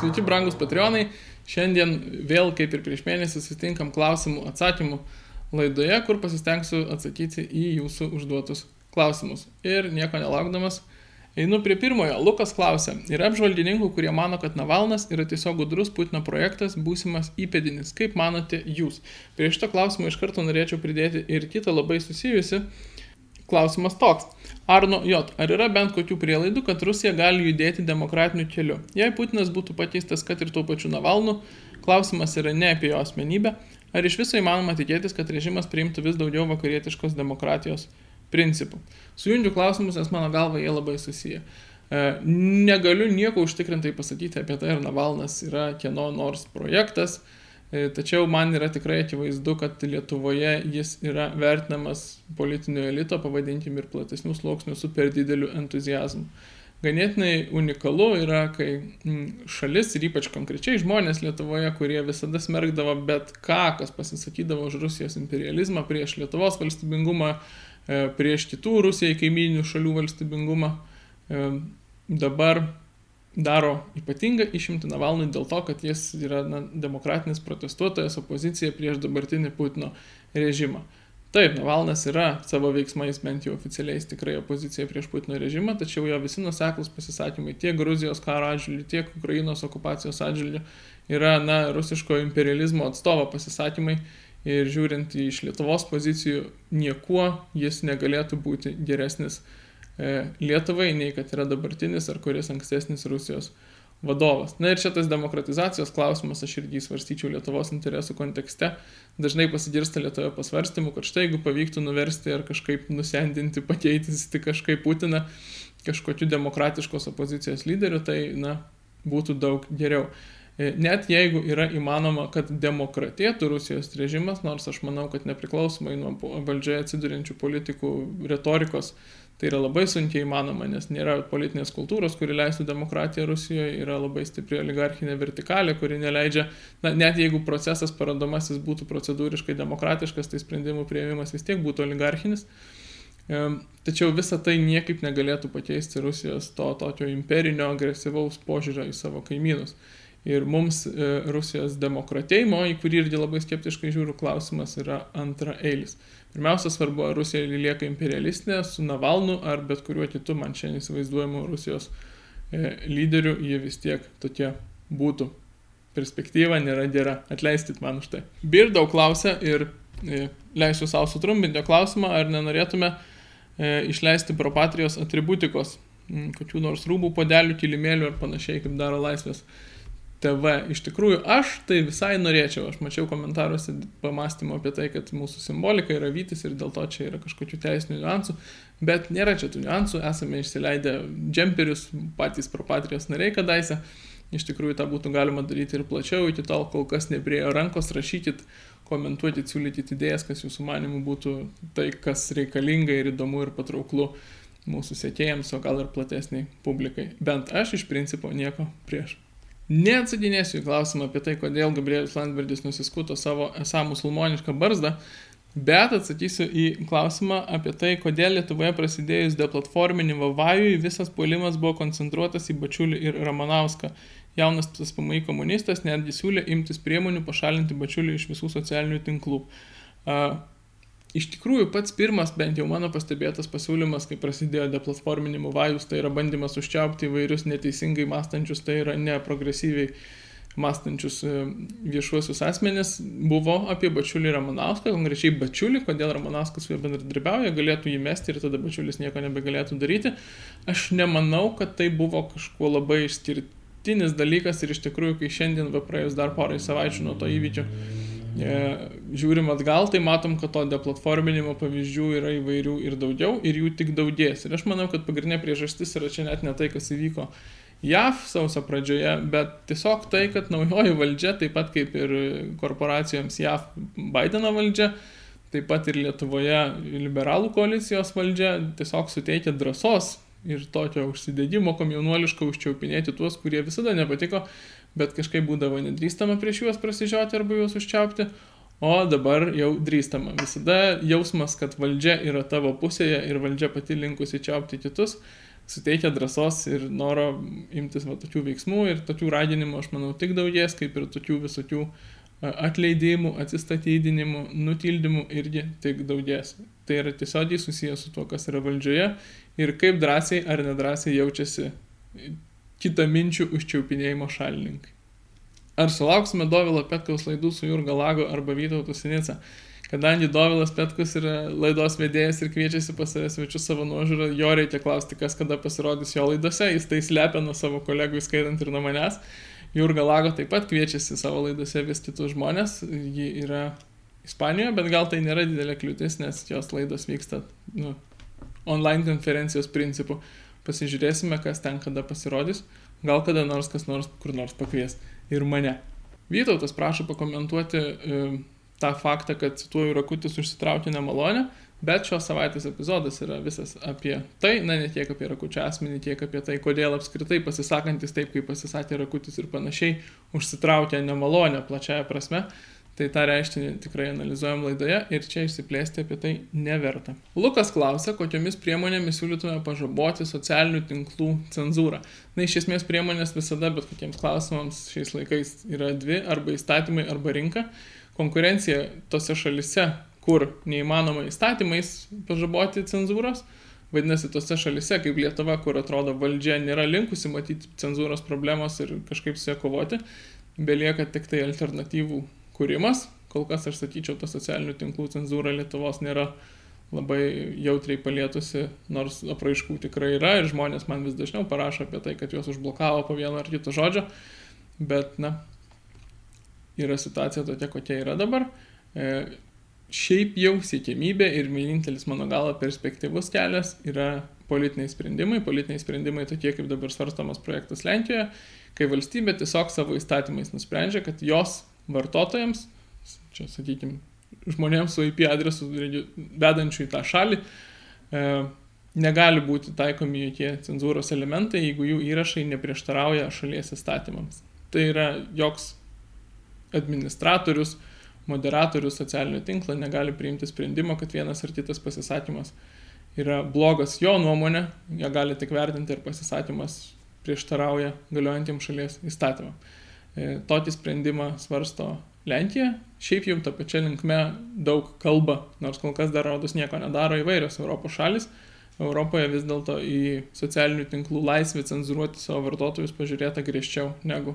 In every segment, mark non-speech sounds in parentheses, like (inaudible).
Sveiki, brangus patronai. Šiandien vėl, kaip ir prieš mėnesį, susitinkam klausimų atsakymų laidoje, kur pasistengsiu atsakyti į jūsų užduotus klausimus. Ir nieko nelaukdamas, einu prie pirmojo. Lukas klausia, yra apžvalgininkų, kurie mano, kad Navalnas yra tiesiog gudrus Putino projektas, būsimas įpėdinis. Kaip manote jūs? Prie šito klausimo iš karto norėčiau pridėti ir kitą labai susijusi Klausimas toks. Arno J. Ar yra bent kokių prielaidų, kad Rusija gali judėti demokratiniu keliu? Jei Putinas būtų pakeistas, kad ir tuo pačiu Navalnu, klausimas yra ne apie jo asmenybę, ar iš viso įmanoma tikėtis, kad režimas priimtų vis daugiau vakarietiškos demokratijos principų. Sujungiu klausimus, nes mano galva jie labai susiję. E, negaliu nieko užtikrintai pasakyti apie tai, ar Navalnas yra kieno nors projektas, E, tačiau man yra tikrai akivaizdu, kad Lietuvoje jis yra vertinamas politinio elito, pavadinkim ir platesnių sluoksnių, su per dideliu entuzijazmu. Ganėtinai unikalu yra, kai mm, šalis ir ypač konkrečiai žmonės Lietuvoje, kurie visada smergdavo bet ką, kas pasisakydavo už Rusijos imperializmą, prieš Lietuvos valstybingumą, e, prieš kitų Rusijai kaiminių šalių valstybingumą, e, dabar daro ypatingą išimtį Navalnui dėl to, kad jis yra na, demokratinis protestuotojas opozicija prieš dabartinį Putino režimą. Taip, Navalnas yra savo veiksmais bent jau oficialiais tikrai opozicija prieš Putino režimą, tačiau jo visi nuseklus pasisakymai tiek Gruzijos karo atžvilgiu, tiek Ukrainos okupacijos atžvilgiu yra, na, rusiško imperializmo atstovo pasisakymai ir žiūrint iš Lietuvos pozicijų, niekuo jis negalėtų būti geresnis Lietuvai, nei kad yra dabartinis ar kuris ankstesnis Rusijos vadovas. Na ir šitas demokratizacijos klausimas aš irgi svarstyčiau Lietuvos interesų kontekste. Dažnai pasigirsta Lietuvoje pasvarstymų, kad štai jeigu pavyktų nuversti ar kažkaip nusendinti, pakeitinti kažkaip Putiną kažkokiu demokratiškos opozicijos lyderiu, tai, na, būtų daug geriau. E, net jeigu yra įmanoma, kad demokratėtų Rusijos režimas, nors aš manau, kad nepriklausomai nuo valdžioje atsiduriančių politikų retorikos, Tai yra labai sunkiai įmanoma, nes nėra politinės kultūros, kuri leistų demokratiją Rusijoje, yra labai stipri oligarchinė vertikalė, kuri neleidžia, na, net jeigu procesas parodomasis būtų procedūriškai demokratiškas, tai sprendimų prieimimas vis tiek būtų oligarchinis. Tačiau visa tai niekaip negalėtų pakeisti Rusijos to tokio imperinio agresyvaus požiūrio į savo kaimynus. Ir mums e, Rusijos demokratėjimo, į kurį irgi labai skeptiškai žiūriu, klausimas yra antra eilis. Pirmiausia, svarbu, ar Rusija lieka imperialistinė su Navalnu ar bet kuriuo kitu man šiandien įsivaizduojamu Rusijos e, lyderiu, jie vis tiek tokie būtų. Perspektyva nėra gera, atleiskit man už tai. Birdau klausia ir e, leisiu savo sutrumpinti klausimą, ar nenorėtume išleisti propatrijos atributikos, kokių nors rūbų, podelių, kilimėlių ar panašiai, kaip daro laisvės TV. Iš tikrųjų, aš tai visai norėčiau, aš mačiau komentaruose pamastymą apie tai, kad mūsų simbolika yra vytis ir dėl to čia yra kažkokių teisinių niuansų, bet nėra čia tų niuansų, esame išsileidę džemperius, patys propatrijos nariai kadaise, iš tikrųjų tą būtų galima daryti ir plačiau, iki tol kol kas nepriejo rankos, rašykit, komentuokit, siūlykit idėjas, kas jūsų manimų būtų tai, kas reikalinga ir įdomu ir patrauklu mūsų sėkėjams, o gal ir platesniai publikai. Bent aš iš principo nieko prieš. Neatsakinėsiu į klausimą apie tai, kodėl Gabrielius Landsbergis nusiskuto savo esą musulmonišką barzdą, bet atsakysiu į klausimą apie tai, kodėl Lietuvoje prasidėjus deplatforminimo vajui visas puolimas buvo koncentruotas į Bačiulį ir Ramanauską. Jaunas PSPMI komunistas netgi siūlė imtis priemonių pašalinti Bačiulį iš visų socialinių tinklų. Iš tikrųjų, pats pirmas, bent jau mano pastebėtas pasiūlymas, kai prasidėjo deplatforminimo vajus, tai yra bandymas užčiaupti įvairius neteisingai mąstančius, tai yra neprogresyviai mąstančius e, viešuosius asmenis, buvo apie Bačiulį Ramanauską, konkrečiai Bačiulį, kodėl Ramanauskas su juo bendradarbiauja, galėtų jį mesti ir tada Bačiulis nieko nebegalėtų daryti. Aš nemanau, kad tai buvo kažkuo labai išskirtinis dalykas ir iš tikrųjų, kai šiandien, va praėjus dar porai savaičių nuo to įvykio, žiūrim atgal, tai matom, kad to deplatforminimo pavyzdžių yra įvairių ir daugiau ir jų tik daugės. Ir aš manau, kad pagrindinė priežastis yra čia net ne tai, kas įvyko JAV sausio pradžioje, bet tiesiog tai, kad naujoji valdžia, taip pat kaip ir korporacijoms JAV Bideno valdžia, taip pat ir Lietuvoje liberalų koalicijos valdžia tiesiog suteikia drąsos ir tokio užsidėgymo komjaunuoliško užčiaupinėti tuos, kurie visada nepatiko bet kažkaip būdavo nedrįstama prieš juos prasižioti arba juos užčiaupti. o dabar jau drįstama. Visada jausmas, kad valdžia yra tavo pusėje ir valdžia pati linkusi čiaupti kitus, suteikia drąsos ir noro imtis va, tokių veiksmų ir tokių raginimų, aš manau, tik daugės, kaip ir tokių visokių atleidimų, atsistatydinimų, nutildymų irgi tik daugės. Tai yra tiesiogiai susijęs su tuo, kas yra valdžioje ir kaip drąsiai ar nedrąsiai jaučiasi kitą minčių užčiaupinėjimo šalininkai. Ar sulauksime Dovilo Petkaus laidų su Jurga Lago arba Vytautu Sinica? Kadangi Dovilas Petkus yra laidos vedėjas ir kviečiasi pas save svečius savo nuožiūrą, jo reikia klausti, kas kada pasirodys jo laidose, jis tai slepia nuo savo kolegų, skaitant ir nuo manęs. Jurga Lago taip pat kviečiasi savo laidose vis kitus žmonės, ji yra Ispanijoje, bet gal tai nėra didelė kliūtis, nes jos laidos vyksta nu, online konferencijos principu. Pasižiūrėsime, kas ten kada pasirodys, gal kada nors kas nors kur nors pakvies ir mane. Vytautas prašo pakomentuoti e, tą faktą, kad cituoju Rakutis užsitraukė nemalonę, Bet šios savaitės epizodas yra visas apie tai, na ne tiek apie Rakučio asmenį, tiek apie tai, kodėl apskritai pasisakantis taip, kaip pasisakė Rakutis ir panašiai, užsitraukia nemalonę plačiaja prasme. Tai tą reiškinį tikrai analizuojam laidoje ir čia išsiplėsti apie tai neverta. Lukas klausia, kokiomis priemonėmis siūlytume pažaboti socialinių tinklų cenzūrą. Na, iš esmės priemonės visada, bet kokiems klausimams šiais laikais yra dvi - arba įstatymai, arba rinka. Konkurencija tose šalise, kur neįmanoma įstatymais pažaboti cenzūros. Vadinasi, tose šalise, kaip Lietuva, kur atrodo valdžia nėra linkusi matyti cenzūros problemos ir kažkaip su ją kovoti, belieka tik tai alternatyvų kūrimas. Kol kas aš sakyčiau, ta socialinių tinklų cenzūra Lietuvos nėra labai jautriai palietusi, nors apraiškų tikrai yra ir žmonės man vis dažniau parašo apie tai, kad juos užblokavo po vieno ar kito žodžio, bet, na, yra situacija tokia, kokia yra dabar. E, šiaip jau siekėmybė ir vienintelis mano galo perspektyvus kelias yra politiniai sprendimai. Politiniai sprendimai tokie kaip dabar svarstamas projektas Lenkijoje, kai valstybė tiesiog savo įstatymais nusprendžia, kad jos vartotojams, čia sakykime, žmonėms su IP adresu vedančių į tą šalį, e, negali būti taikomi jokie cenzūros elementai, jeigu jų įrašai neprieštarauja šalies įstatymams. Tai yra joks administratorius, moderatorius socialinio tinklo negali priimti sprendimo, kad vienas ar kitas pasisakymas yra blogas jo nuomonė, ją gali tik vertinti ir pasisakymas prieštarauja galiojantiems šalies įstatymam. E, tokį sprendimą svarsto Lenkija, šiaip jau tą pačią linkmę daug kalba, nors kol kas dar rodos nieko nedaro įvairios Europos šalis. Europoje vis dėlto į socialinių tinklų laisvę cenzuruoti savo vartotojus pažiūrėta griežčiau negu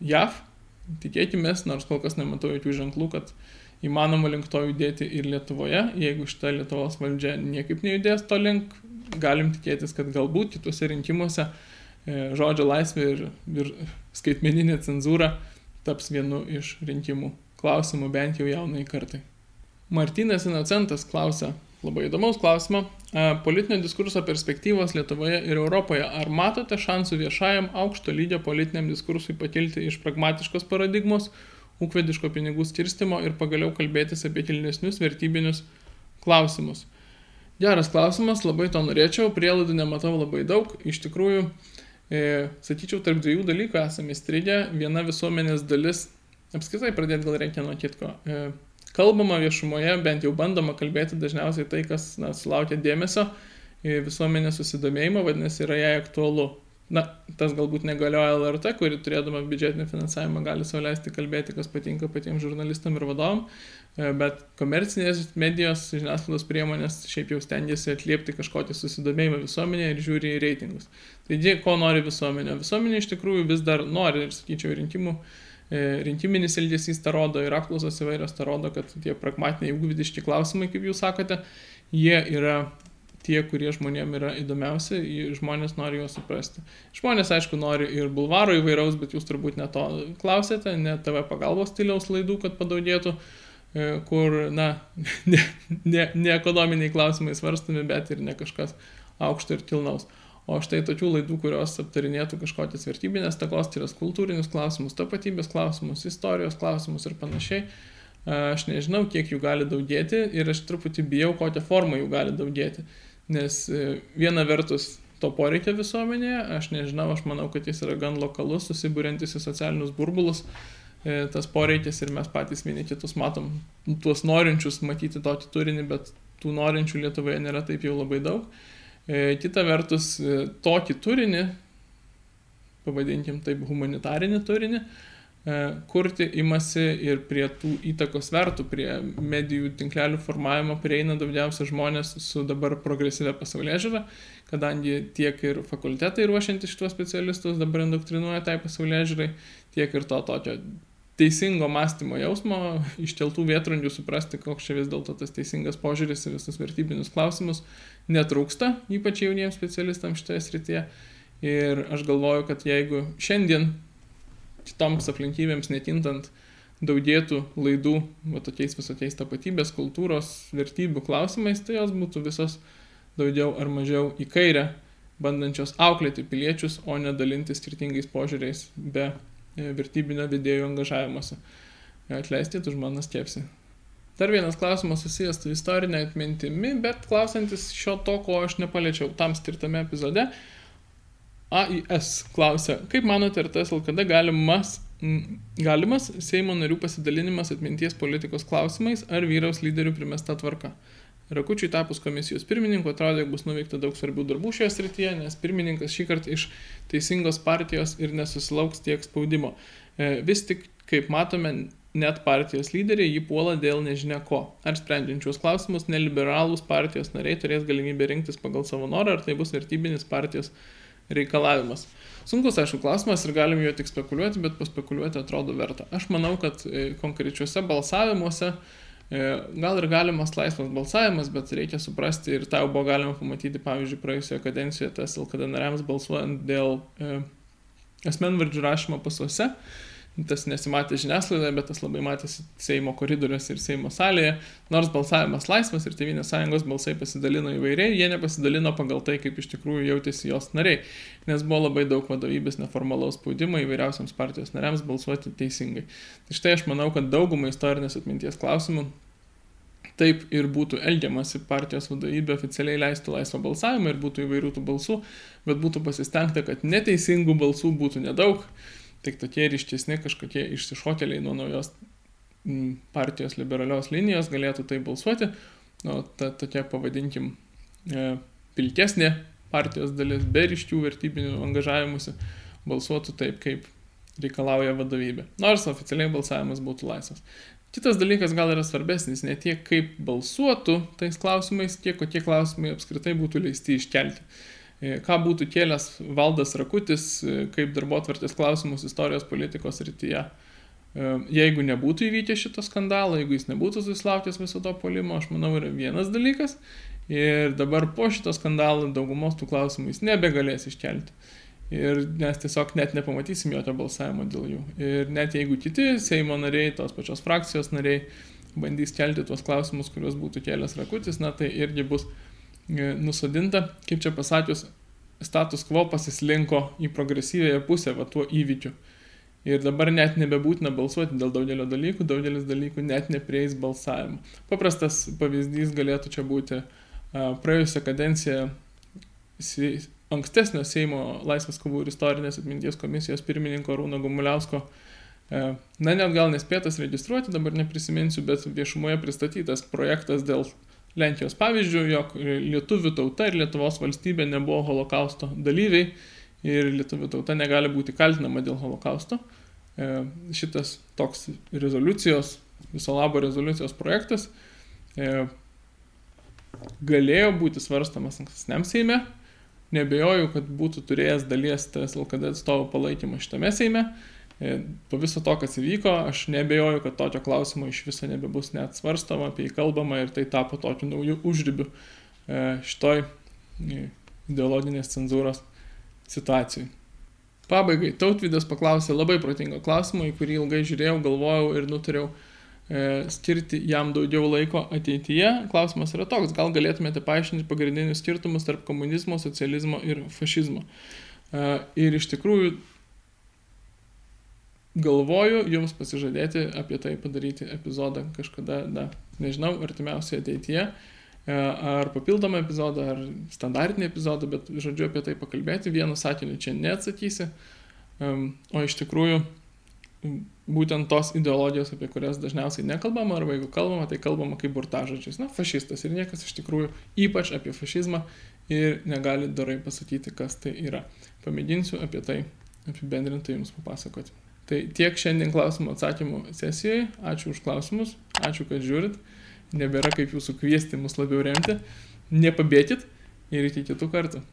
JAV, tikėkime, nors kol kas nematau jokių ženklų, kad įmanoma link to judėti ir Lietuvoje. Jeigu šita Lietuvos valdžia niekaip nejudės to link, galim tikėtis, kad galbūt kituose rinkimuose e, žodžio laisvė ir, ir skaitmeninė cenzūra taps vienu iš rinkimų klausimų bent jau jaunai kartai. Martinas Inocentas klausia, labai įdomaus klausimo. Politinio diskurso perspektyvos Lietuvoje ir Europoje. Ar matote šansų viešajam aukšto lygio politiniam diskursui pakilti iš pragmatiškos paradigmos, ūkvediško pinigų skirstimo ir pagaliau kalbėtis apie kilnesnius vertybinius klausimus? Geras klausimas, labai to norėčiau, prielaidų nematau labai daug. Iš tikrųjų, e, sakyčiau, tarp dviejų dalykų esame įstrigę. Viena visuomenės dalis, apskritai pradėti gal reikia nuo kitko. E, kalbama viešumoje, bent jau bandoma kalbėti dažniausiai tai, kas na, sulaukia dėmesio, visuomenės susidomėjimo, vadinasi, yra jai aktualu. Na, tas galbūt negalioja LRT, kuri turėdama biudžetinį finansavimą gali sauliaisti kalbėti, kas patinka patiems žurnalistam ir vadovam, e, bet komercinės medijos, žiniasklaidos priemonės šiaip jau stengiasi atliepti kažkokį susidomėjimą visuomenėje ir žiūri į reitingus. Taigi, ko nori visuomenė? Visuomenė iš tikrųjų vis dar nori, ir sakyčiau, rinkimų E, rinkiminis elgesys tą rodo ir apklausos įvairios tą rodo, kad tie pragmatiniai ūkvidiški klausimai, kaip jūs sakote, jie yra tie, kurie žmonėm yra įdomiausi, žmonės nori juos suprasti. Žmonės, aišku, nori ir bulvaro įvairaus, bet jūs turbūt ne to klausėte, ne TV pagalbos stiliaus laidų, kad padaugėtų, e, kur, na, (laughs) ne, ne, ne ekonominiai klausimai svarstami, bet ir ne kažkas aukšto ir kilnaus. O štai tokių laidų, kurios aptarinėtų kažkokias vertybinės takos, tai yra kultūrinius klausimus, tapatybės klausimus, istorijos klausimus ir panašiai, aš nežinau, kiek jų gali daugėti ir aš truputį bijau, kokią formą jų gali daugėti. Nes e, viena vertus to poreikia visuomenėje, aš nežinau, aš manau, kad jis yra gan lokalus, susibūrintis į socialinius burbulus, tas poreikis ir mes patys vieni kitus matom tuos norinčius matyti tokį turinį, bet tų norinčių Lietuvoje nėra taip jau labai daug. E, kita vertus, e, tokį turinį, pavadinkim taip humanitarinį turinį, e, kurti imasi ir prie tų įtakos vertų, prie medijų tinklelių formavimo prieina daugiausia žmonės su dabar progresyvę pasaulyje žiūrą, kadangi tiek ir fakultetai ruošiantys šitos specialistus dabar indoktrinuoja tai pasaulyje žiūrai, tiek ir to tokio teisingo mąstymo jausmo, iškeltų vietrandžių suprasti, koks čia vis dėlto tas teisingas požiūris į visus vertybinius klausimus netrūksta, ypač jauniems specialistams šitoje srityje. Ir aš galvoju, kad jeigu šiandien kitoms aplinkybėms netintant daugėtų laidų va, tokiais visokiais tapatybės, kultūros, vertybių klausimais, tai jos būtų visos daugiau ar mažiau į kairę, bandančios auklėti piliečius, o ne dalinti skirtingais požiūriais be E, vertybinio vidėjų angažavimuose. Atleiskit už mano skepsį. Dar vienas klausimas susijęs su istorinė atmintimi, bet klausantis šio to, ko aš nepaliečiau tam skirtame epizode. AIS klausia, kaip manote, ar tas LKD galimas, galimas Seimo narių pasidalinimas atminties politikos klausimais ar vyraus lyderių primesta tvarka? Rakučiui tapus komisijos pirmininku atrodė, jog bus nuveikta daug svarbių darbų šioje srityje, nes pirmininkas šį kartą iš teisingos partijos ir nesusilauks tiek spaudimo. E, vis tik, kaip matome, net partijos lyderiai jį puola dėl nežinia ko. Ar sprendžiančius klausimus neliberalūs partijos nariai turės galimybę rinktis pagal savo norą, ar tai bus vertybinis partijos reikalavimas. Sunkus, aišku, klausimas ir galim jo tik spekuliuoti, bet paspekuliuoti atrodo verta. Aš manau, kad e, konkrečiuose balsavimuose E, gal ir galimas laisvas balsavimas, bet reikia suprasti ir tą jau buvo galima pamatyti, pavyzdžiui, praėjusioje kadencijoje tas LKD nariams balsuojant dėl e, asmenvardžių rašymo pasuose. Tas nesimatė žiniasklaidoje, bet tas labai matėsi Seimo koridoriuose ir Seimo salėje. Nors balsavimas laisvas ir Tevinės sąjungos balsai pasidalino įvairiai, jie nepasidalino pagal tai, kaip iš tikrųjų jautėsi jos nariai, nes buvo labai daug vadovybės neformalaus spaudimo įvairiausiams partijos nariams balsuoti teisingai. Tai štai aš manau, kad daugumai istorinės atminties klausimų taip ir būtų elgiamasi partijos vadovybė oficialiai leistų laisvą balsavimą ir būtų įvairių tų balsų, bet būtų pasistengta, kad neteisingų balsų būtų nedaug tik tokie ryštesni kažkokie išsišokėliai nuo naujos mm, partijos liberalios linijos galėtų tai balsuoti, o ta tokia, pavadinkim, e, pilkesnė partijos dalis be ryškių vertybinių angažavimuose balsuotų taip, kaip reikalauja vadovybė. Nors oficialiai balsavimas būtų laisvas. Kitas dalykas gal yra svarbesnis, ne tiek kaip balsuotų tais klausimais, kiek kokie klausimai apskritai būtų leisti iškelti. E, ką būtų kėlęs valdas Rakutis e, kaip darbo atvartės klausimus istorijos politikos rytyje. E, jeigu nebūtų įvykę šito skandalo, jeigu jis nebūtų susilaukęs viso to polimo, aš manau, yra vienas dalykas. Ir dabar po šito skandalo daugumos tų klausimų jis nebegalės iškelti. Ir mes tiesiog net nepamatysim jokio balsavimo dėl jų. Ir net jeigu kiti Seimo nariai, tos pačios frakcijos nariai bandys kelti tuos klausimus, kuriuos būtų kėlęs Rakutis, na tai irgi bus E, nusodinta, kaip čia pasakius, status quo pasislinko į progresyvėją pusę va tuo įvykiu. Ir dabar net nebebūtina balsuoti dėl daugelio dalykų, daugelis dalykų net neprieis balsavimo. Paprastas pavyzdys galėtų čia būti praėjusią kadenciją ankstesnio Seimo Laisvės kovų ir istorinės atminties komisijos pirmininko Rūno Gumuliausko, na net gal nespėtas registruoti, dabar neprisiminsiu, bet viešumoje pristatytas projektas dėl Lenkijos pavyzdžių, jog lietuvių tauta ir Lietuvos valstybė nebuvo holokausto dalyviai ir lietuvių tauta negali būti kaltinama dėl holokausto. E, šitas toks rezoliucijos, viso labo rezoliucijos projektas e, galėjo būti svarstamas ankstesniam Seime. Nebejoju, kad būtų turėjęs dalies tas LKD atstovų palaikymą šitame Seime. E, po viso to, kas įvyko, aš nebejoju, kad tokio klausimo iš viso nebebus net svarstama, apie jį kalbama ir tai tapo tokiu nauju užribiu e, šitoj e, ideologinės cenzūros situacijai. Pabaigai, tautvydas paklausė labai protingo klausimo, į kurį ilgai žiūrėjau, galvojau ir nutariau skirti jam daugiau laiko ateityje. Klausimas yra toks, gal galėtumėte paaiškinti pagrindinius skirtumus tarp komunizmo, socializmo ir fašizmo. Ir iš tikrųjų galvoju jums pasižadėti apie tai padaryti epizodą kažkada, na, nežinau, artimiausioje ateityje, e, ar papildomą epizodą, ar standartinį epizodą, bet žodžiu apie tai pakalbėti, vienu sakiniu čia neatsakysi, o iš tikrųjų būtent tos ideologijos, apie kurias dažniausiai nekalbama, arba jeigu kalbama, tai kalbama kaip burtažodžiais. Na, fašistas ir niekas iš tikrųjų ypač apie fašizmą ir negali darai pasakyti, kas tai yra. Pamėginsiu apie tai apibendrintai jums papasakoti. Tai tiek šiandien klausimų atsakymų sesijoje. Ačiū už klausimus, ačiū, kad žiūrit. Nebėra kaip jūsų kviesti mus labiau remti. Nepabėkit ir iki kitų kartų.